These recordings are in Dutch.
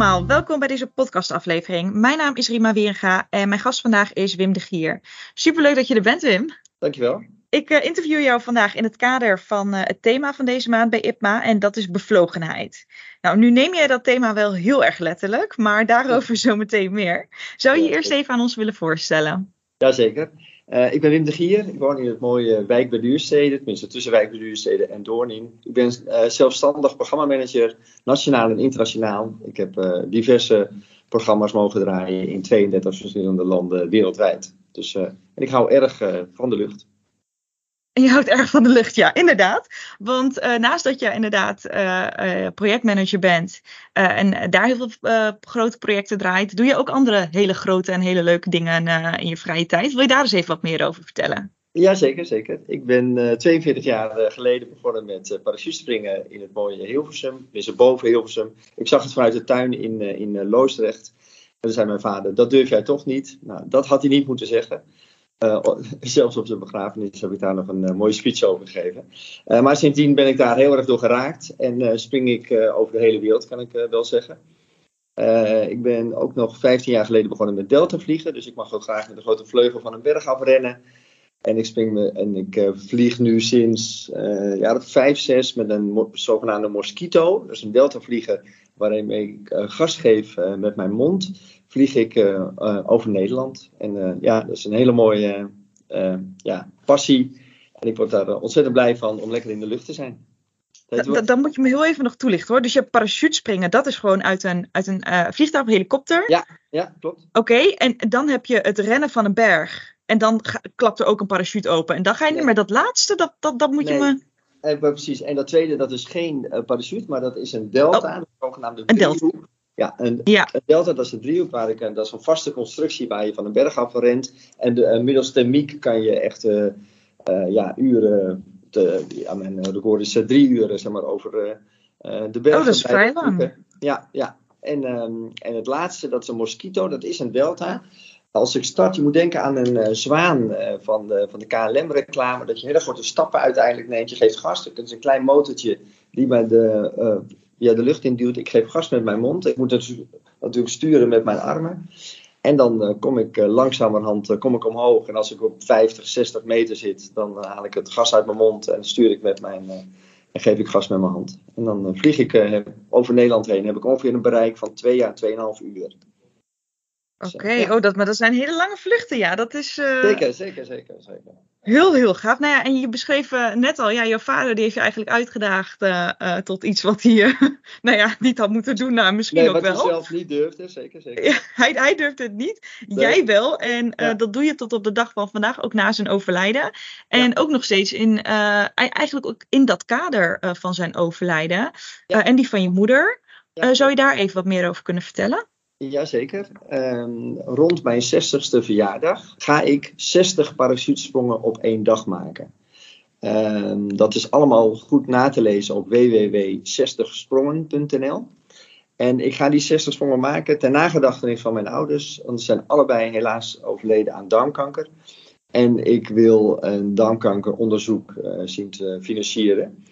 allemaal, welkom bij deze podcastaflevering. Mijn naam is Rima Wieringa en mijn gast vandaag is Wim de Gier. Superleuk dat je er bent, Wim. Dankjewel. Ik uh, interview jou vandaag in het kader van uh, het thema van deze maand bij IPMA en dat is bevlogenheid. Nou, nu neem jij dat thema wel heel erg letterlijk, maar daarover zo meteen meer. Zou je je eerst even aan ons willen voorstellen? Jazeker. Uh, ik ben Wim de Gier. Ik woon in het mooie wijk bij tenminste tussen wijk bij en Doorn Ik ben uh, zelfstandig programmamanager, nationaal en internationaal. Ik heb uh, diverse programma's mogen draaien in 32 verschillende landen wereldwijd. Dus, en ik hou erg van de lucht. En je houdt erg van de lucht, ja, inderdaad. Want uh, naast dat je inderdaad uh, uh, projectmanager bent en daar heel veel grote projecten draait, doe je ook andere hele grote en hele leuke dingen in je vrije tijd. Wil je daar eens even wat meer over vertellen? Ja, zeker, zeker. Ik ben 42 jaar geleden begonnen met parachutespringen in het mooie Hilversum. Dus boven Hilversum. Ik zag het vanuit de tuin in, in Loosdrecht. En toen zei mijn vader, dat durf jij toch niet? Nou, dat had hij niet moeten zeggen. Uh, zelfs op zijn begrafenis heb ik daar nog een uh, mooie speech over gegeven. Uh, maar sindsdien ben ik daar heel erg door geraakt en spring ik over de hele wereld, kan ik wel zeggen. ik ben ook nog 15 jaar geleden begonnen met delta vliegen, dus ik mag ook graag met een grote vleugel van een berg afrennen. En ik, spring me, en ik vlieg nu sinds uh, jaar 5, 6 met een mo zogenaamde mosquito. Dat is een delta vliegen waarin ik gas geef met mijn mond vlieg ik uh, uh, over Nederland. En uh, ja, dat is een hele mooie ja, passie. En ik word daar ontzettend blij van om lekker in de lucht te zijn. Da, dan moet je me heel even nog toelichten hoor. Dus je parachute springen, dat is gewoon uit een, uit een vliegtuig of helikopter? Ja, ja klopt. Oké, okay, en dan heb je het rennen van een berg. En dan ga, klapt er ook een parachute open. En dan ga je niet meer dat laatste, dat, dat, dat moet nee. je me... En, precies, en dat tweede, dat is geen uh, parachute, maar dat is een delta, oh. de zogenaamde een delta. Ja, een, ja. een delta dat is een driehoek waar ik, dat is een vaste constructie waar je van een berg af rent. En de, uh, middels thermiek kan je echt uh, ja, uren, te, ja, mijn record is drie uur zeg maar, over de berg. Oh, dat is vrij lang. Ja, ja. En, um, en het laatste, dat is een mosquito, dat is een delta. Als ik start, je moet denken aan een zwaan van de, van de KLM-reclame, dat je hele grote stappen uiteindelijk neemt. Je geeft gas, dat is een klein motortje die bij de via de lucht induwt. Ik geef gas met mijn mond. Ik moet het natuurlijk sturen met mijn armen. En dan uh, kom ik uh, langzamerhand uh, kom ik omhoog. En als ik op 50, 60 meter zit, dan haal ik het gas uit mijn mond en stuur ik met mijn, en geef ik gas met mijn hand. En dan vlieg ik over Nederland heen. heb ik ongeveer een bereik van 2 à 2,5 uur. Oké, okay. ja. oh, dat, maar dat zijn hele lange vluchten, ja. Dat is, Zeker, zeker, zeker, zeker. Heel, heel gaaf. Nou ja, en je beschreef uh, net al, ja, jouw vader die heeft je eigenlijk uitgedaagd uh, uh, tot iets wat hij, nou ja, niet had moeten doen. Nou, misschien nee, ook wel. wat hij zelf niet durfde, zeker, zeker. Ja, hij, hij durfde het niet, nee. jij wel. En ja. dat doe je tot op de dag van vandaag, ook na zijn overlijden. En ook nog steeds in, eigenlijk ook in dat kader van zijn overlijden. en die van je moeder. zou je daar even wat meer over kunnen vertellen? Jazeker. Um, rond mijn 60ste verjaardag ga ik 60 parachutesprongen op één dag maken. Um, dat is allemaal goed na te lezen op www.60sprongen.nl. En ik ga die 60 sprongen maken ter nagedachtenis van mijn ouders. Want ze zijn allebei helaas overleden aan darmkanker. En ik wil een darmkankeronderzoek uh, zien te financieren.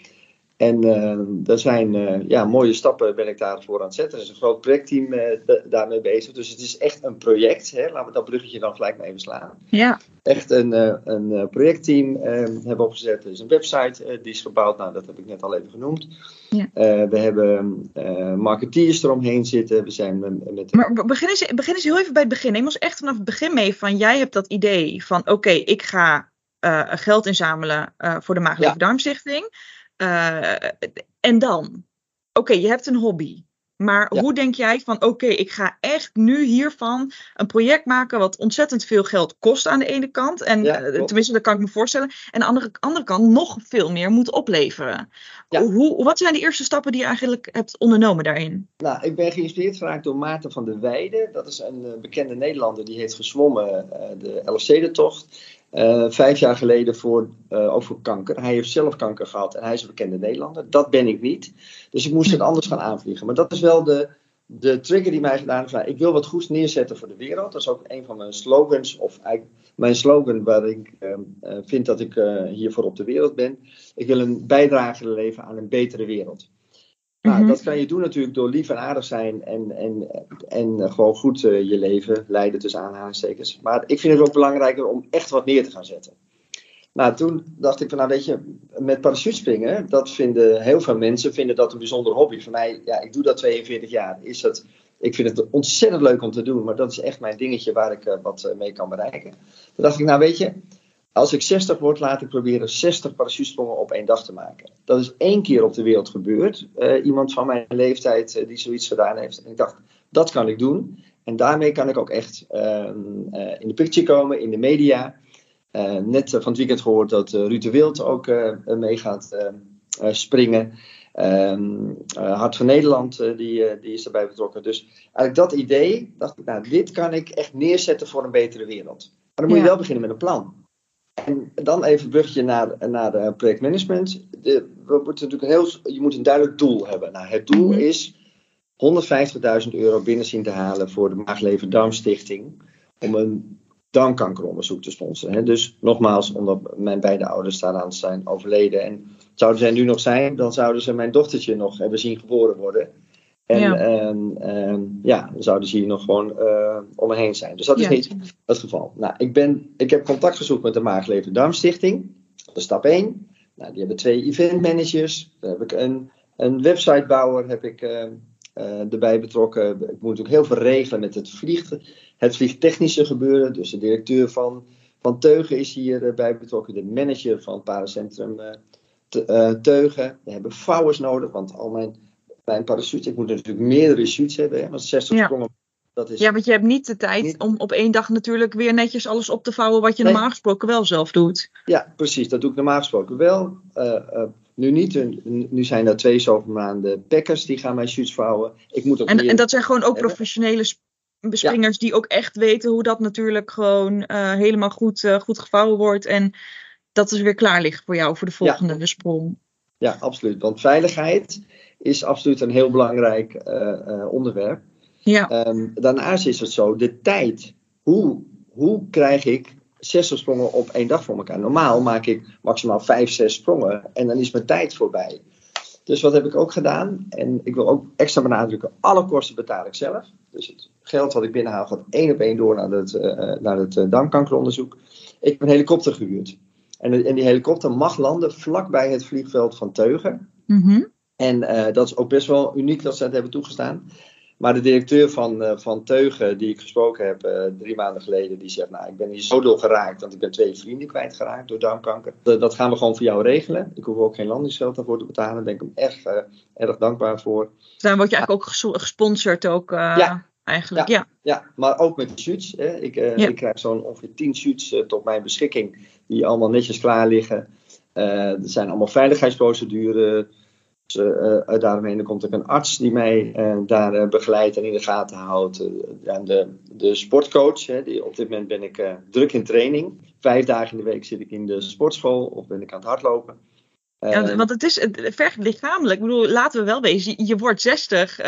En uh, er zijn uh, ja, mooie stappen ben ik daarvoor aan het zetten. Er is een groot projectteam uh, daarmee bezig. Dus het is echt een project. Hè? Laten we dat bruggetje dan gelijk maar even slaan. Ja. Echt een, een projectteam hebben opgezet. Er is een website die is gebouwd. Nou, dat heb ik net al even genoemd. Ja. we hebben marketeers eromheen zitten. We zijn met, met maar begin eens, begin eens heel even bij het begin. Neem ons echt vanaf het begin mee van jij hebt dat idee van oké, okay, ik ga geld inzamelen voor de Maagdelijke ja. Darmstichting. Uh, en dan? Oké, okay, je hebt een hobby. Maar ja. hoe denk jij van, oké, okay, ik ga echt nu hiervan een project maken wat ontzettend veel geld kost aan de ene kant. En ja, uh, tenminste, dat kan ik me voorstellen. En aan de andere, andere kant nog veel meer moet opleveren. Ja. Hoe, wat zijn de eerste stappen die je eigenlijk hebt ondernomen daarin? Nou, ik ben geïnspireerd geraakt door Maarten van der Weijden. Dat is een uh, bekende Nederlander die heeft gezwommen de Elfstedentocht. Uh, vijf jaar geleden voor, uh, over kanker. Hij heeft zelf kanker gehad en hij is een bekende Nederlander. Dat ben ik niet. Dus ik moest het anders gaan aanvliegen. Maar dat is wel de, de trigger die mij gedaan heeft. Nou, ik wil wat goeds neerzetten voor de wereld. Dat is ook een van mijn slogans. Of eigenlijk mijn slogan waar ik uh, vind dat ik hiervoor op de wereld ben. Ik wil een bijdrage leveren aan een betere wereld. Nou, dat kan je doen natuurlijk door lief en aardig zijn en, en, en gewoon goed je leven leiden tussen aanhalingstekens. Maar ik vind het ook belangrijker om echt wat neer te gaan zetten. Nou, toen dacht ik van, nou weet je, met parachutespringen, dat vinden heel veel mensen vinden dat een bijzonder hobby. Voor mij, ja, ik doe dat 42 jaar. Is dat, ik vind het ontzettend leuk om te doen, maar dat is echt mijn dingetje waar ik uh, wat eh, mee kan bereiken. Toen dacht ik, nou weet je, als ik 60 word, laat ik proberen 60 parachutesprongen op één dag te maken. Dat is één keer op de wereld gebeurd. Uh, iemand van mijn leeftijd die zoiets gedaan heeft. En ik dacht, dat kan ik doen. En daarmee kan ik ook echt ehm, in de picture komen, in de media. Net van het weekend gehoord dat Ruud de Wild ook mee gaat springen. Um, Hart van Nederland die, die is erbij betrokken. Dus eigenlijk dat idee, dacht ik, nou, dit kan ik echt neerzetten voor een betere wereld. Maar dan moet je wel beginnen met een plan. En dan even een brugje naar, naar projectmanagement. De, we moeten natuurlijk heel, je moet een duidelijk doel hebben. Nou, het doel mm-hmm. is 150.000 euro binnen zien te halen voor de Maagleven Darmstichting. Om een darmkankeronderzoek te sponsoren. Hè. Dus nogmaals, omdat mijn beide ouders daaraan zijn overleden. En zouden zij nu nog zijn, dan zouden ze mijn dochtertje nog hebben zien geboren worden. En ja, ehm, ja dan zouden ze hier nog gewoon uh, om me heen zijn. Dus dat is niet het geval. Nou, ik, ben, ik heb contact gezocht met de Maagleven Darmstichting. Dat is stap 1. Nou, die hebben twee event managers. Dan heb ik een, een websitebouwer heb ik, uh, uh, erbij betrokken. Ik moet natuurlijk heel veel regelen met het vliegen het vliegtechnische gebeuren. Dus de directeur van, van Teugen is hierbij eh, betrokken. De manager van het Paracentrum Teugen. We hebben vouwers nodig, want al mijn, mijn parachutes, ik moet natuurlijk meerdere shoots hebben. Hè, want 60 ja. sprongen dat is ja, want je hebt niet de tijd om op één dag natuurlijk weer netjes alles op te vouwen wat je normaal gesproken wel zelf doet. Ja, precies. Dat doe ik normaal gesproken wel. Uh, uh, nu niet. Nu zijn er twee zoveel maanden packers die gaan mijn shoots vouwen. Ik moet ook en, en dat zijn gewoon ook professionele bespringers die ook echt weten hoe dat natuurlijk gewoon uh, helemaal goed, uh, goed gevouwen wordt. En dat is weer klaar ligt voor jou voor de volgende ja. sprong. Ja, absoluut. Want veiligheid is absoluut een heel belangrijk uh, onderwerp. Ja. Um, daarnaast is het zo, de tijd. Hoe, hoe krijg ik zes sprongen op één dag voor elkaar? Normaal maak ik maximaal vijf, zes sprongen en dan is mijn tijd voorbij. Dus wat heb ik ook gedaan? En ik wil ook extra benadrukken: alle kosten betaal ik zelf. Dus het geld wat ik binnenhaal gaat één op één door naar het, uh, naar het uh, darmkankeronderzoek. Ik heb een helikopter gehuurd. En, en, die helikopter mag landen vlakbij het vliegveld van Teugen. Mm -hmm. En uh, dat is ook best wel uniek dat ze dat hebben toegestaan. Maar de directeur van, uh, van Teugen, die ik gesproken heb uh, drie maanden geleden, die zegt: Nou, ik ben hier zo door geraakt, want ik ben twee vrienden kwijtgeraakt door darmkanker. Dat, gaan we gewoon voor jou regelen. Ik hoef ook geen landingsgeld daarvoor te betalen. Daar ben ik hem echt erg dankbaar voor. Dus dan word je eigenlijk ook gesponsord ook. ja. Eigenlijk, ja, ja. ja. maar ook met de shoots. Hè. Ik, ja. ik krijg zo'n ongeveer 10 shoots tot mijn beschikking, die allemaal netjes klaar liggen. er zijn allemaal veiligheidsprocedures. Uh, daaromheen komt ook een arts die mij uh, daar begeleidt en in de gaten houdt. en de, de sportcoach, hè, die, op dit moment ben ik druk in training. Vijf dagen in de week zit ik in de sportschool of ben ik aan het hardlopen. Ja, want het is het vergt lichamelijk. Ik bedoel, laten we wel wezen, je, je wordt 60.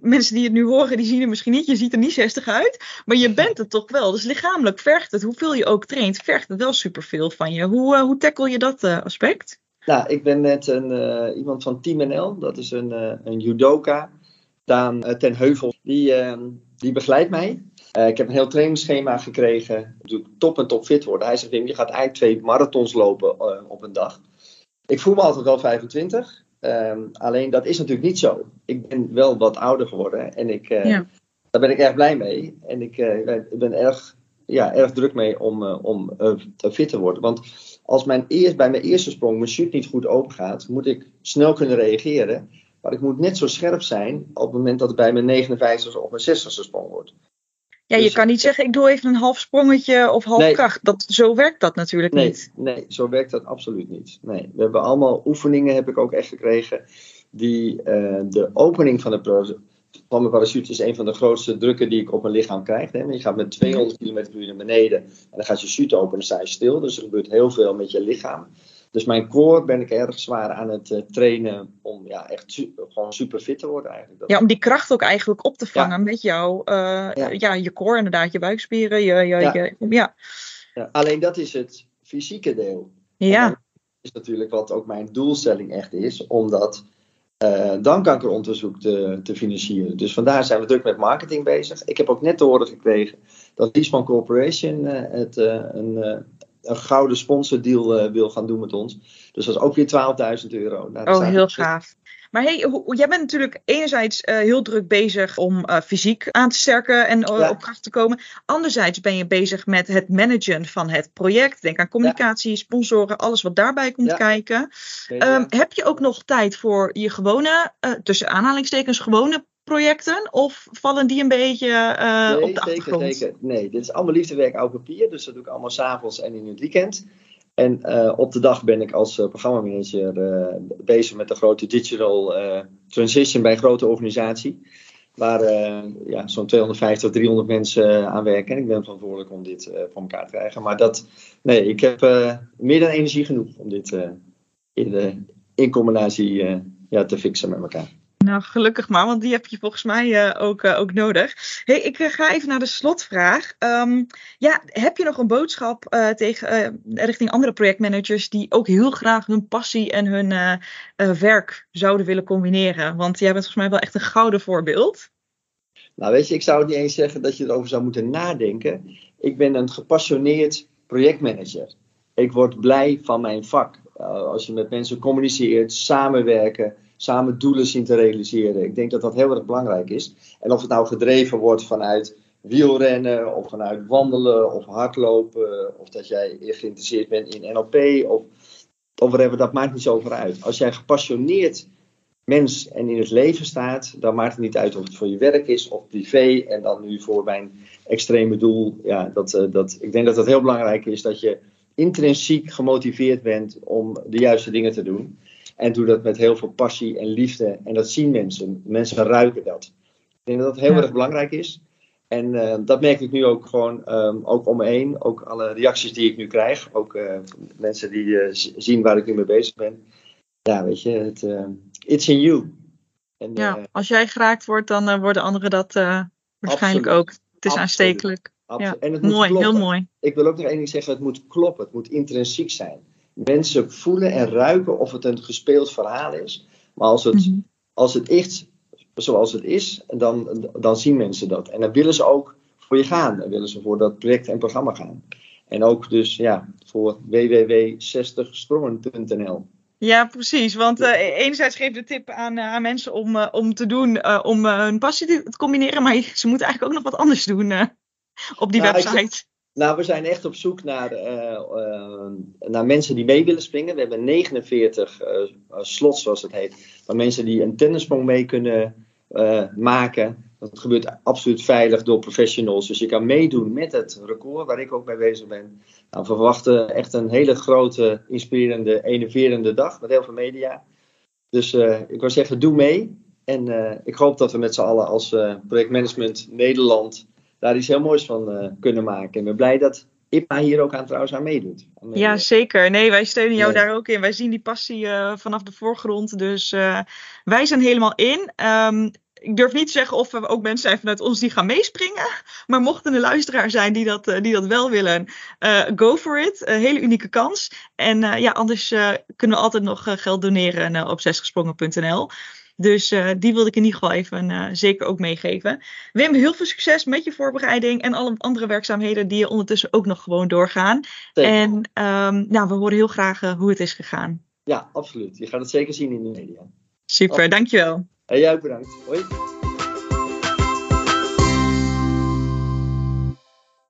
mensen die het nu horen, die zien er misschien niet. Je ziet er niet 60 uit. Maar je bent het toch wel. Dus lichamelijk vergt het, hoeveel je ook traint, vergt het wel superveel van je. Hoe, hoe tackle je dat aspect? Nou, ik ben met een, uh, iemand van Team NL, dat is een, uh, een judoka, Daan uh, ten Heuvel, die, ehm, die begeleidt mij. ik heb een heel trainingsschema gekregen, ik top en top fit worden. Hij zegt, Wim, je gaat eigenlijk twee marathons lopen op een dag. Ik voel me altijd wel 25, ehm, alleen dat is natuurlijk niet zo. Ik ben wel wat ouder geworden en ik, ja. daar ben ik erg blij mee. En ik, ik ben erg, ja, erg druk mee om, om fit te worden. Want als mijn eerst, bij mijn eerste sprong mijn shoot niet goed open gaat, moet ik snel kunnen reageren. Maar ik moet net zo scherp zijn op het moment dat het bij mijn 59ste of mijn 60ste sprong wordt. Ja, je dus- kan niet zeggen ik doe even een half sprongetje of half kracht. Dat, zo werkt dat natuurlijk nee, niet. Nee, zo werkt dat absoluut niet. Nee, we hebben allemaal oefeningen, heb ik ook echt gekregen, die uh, de opening van de van mijn parachute is een van de grootste drukken die ik op mijn lichaam krijg. Hè. Je gaat met 200 km per uur naar beneden en dan gaat je chute open en dan sta je stil. Dus er gebeurt heel veel met je lichaam. Dus mijn core ben ik erg zwaar aan het uh, trainen om ja, echt gewoon super fit te worden eigenlijk. Dat ja, om die kracht ook eigenlijk op te vangen ja. met jouw, uh, ja. ja. je core inderdaad, je buikspieren. Je, je, ja. Je, ja. ja. Alleen dat is het fysieke deel. Ja. Dat is natuurlijk wat ook mijn doelstelling echt is, omdat dan kankeronderzoek te, te, financieren. Dus vandaar zijn we druk met marketing bezig. Ik heb ook net te horen gekregen dat Leaseman Corporation het, een, een gouden sponsordeal wil gaan doen met ons. Dus dat is ook weer 12.000 euro. Nou, oh, heel gaaf. Maar hey, jij bent natuurlijk enerzijds uh, heel druk bezig om uh, fysiek aan te sterken en uh, op kracht te komen. Anderzijds ben je bezig met het managen van het project. Denk aan communicatie, ja. sponsoren, alles wat daarbij komt ja. kijken. Um, heb je ook nog tijd voor je gewone, tussen aanhalingstekens, gewone projecten? Of vallen die een beetje nee, op de achtergrond? Zeker. Nee, dit is allemaal liefdewerk oud papier. Dus dat doe ik allemaal s'avonds en in het weekend. En uh, op de dag ben ik als uh, programmamanager uh, bezig met de grote digital transition bij een grote organisatie. Waar ja, zo'n 250 tot 300 mensen aan werken. En ik ben verantwoordelijk om dit voor elkaar te krijgen. Maar dat, nee, ik heb meer dan energie genoeg om dit in, in combinatie ja, te fixen met elkaar. Nou, gelukkig maar, want die heb je volgens mij uh, ook, uh, ook nodig. Ik uh, ga even naar de slotvraag. Um, ja, heb je nog een boodschap tegen, richting andere projectmanagers die ook heel graag hun passie en hun werk zouden willen combineren? Want jij bent volgens mij wel echt een gouden voorbeeld. Nou, weet je, ik zou niet eens zeggen dat je erover zou moeten nadenken. Ik ben een gepassioneerd projectmanager. Ik word blij van mijn vak. als je met mensen communiceert, samenwerken samen doelen zien te realiseren. Ik denk dat dat heel erg belangrijk is. En of het nou gedreven wordt vanuit wielrennen, of vanuit wandelen, of hardlopen, of dat jij geïnteresseerd bent in NLP, of, of whatever, dat maakt niet zoveel uit. Als jij gepassioneerd mens en in het leven staat, dan maakt het niet uit of het voor je werk is of privé. En dan nu voor mijn extreme doel. Ja, dat, eh, dat, ik denk dat het heel belangrijk is dat je intrinsiek gemotiveerd bent om de juiste dingen te doen. En doe dat met heel veel passie en liefde. En dat zien mensen. Mensen ruiken dat. Ik denk dat dat heel erg belangrijk is. En uh, dat merk ik nu ook gewoon um, ook om me heen. Ook alle reacties die ik nu krijg. Ook uh, mensen die uh, zien waar ik nu mee bezig ben. Ja, weet je, het, it's in you. En, ja, als jij geraakt wordt, dan worden anderen dat waarschijnlijk absoluut. ook. Het is absoluut. aanstekelijk. Absoluut. Ja. En het mooi, heel mooi. Ik wil ook nog één ding zeggen. Het moet kloppen. Het moet intrinsiek zijn mensen voelen en ruiken of het een gespeeld verhaal is. Maar als het, mm-hmm. als het echt zoals het is, dan, dan zien mensen dat. En dan willen ze ook voor je gaan. Dan willen ze voor dat project en programma gaan. En ook dus ja, voor www.60sprongen.nl. Ja, precies. Want uh, enerzijds geeft de tip aan, uh, aan mensen om, uh, om te doen, om hun passie te combineren. Maar ze moeten eigenlijk ook nog wat anders doen op die nou, website. Nou, we zijn echt op zoek naar, uh, uh, naar mensen die mee willen springen. We hebben 49 uh, eh, slots, zoals het heet. Waar mensen die een tennissprong mee kunnen maken. Dat gebeurt absoluut veilig door professionals. Dus je kan meedoen met het record, waar ik ook mee bezig ben. Nou, we verwachten echt een hele grote, inspirerende, enerverende dag met heel veel media. Dus ik wil zeggen, doe mee. En ik hoop dat we met z'n allen als projectmanagement Nederland daar iets heel moois van uh, kunnen maken. En ben blij dat IPA hier ook aan trouwens aan meedoet. ja, zeker. Nee, wij steunen jou daar ook in. Wij zien die passie uh, vanaf de voorgrond. Dus uh, wij zijn helemaal in. Um, ik durf niet te zeggen of er ook mensen zijn vanuit ons die gaan meespringen. Maar mochten er luisteraar zijn die dat, die dat wel willen, go for it. Een hele unieke kans. En ja, anders kunnen we altijd nog geld doneren op zesgesprongen.nl. Dus uh, die wilde ik in ieder geval even uh, zeker ook meegeven. Wim, heel veel succes met je voorbereiding en alle andere werkzaamheden die je ondertussen ook nog gewoon doorgaan. Zeker. En um, nou, we horen heel graag uh, hoe het is gegaan. Ja, absoluut. Je gaat het zeker zien in de media. Super, dankjewel. En jij bedankt. Hoi.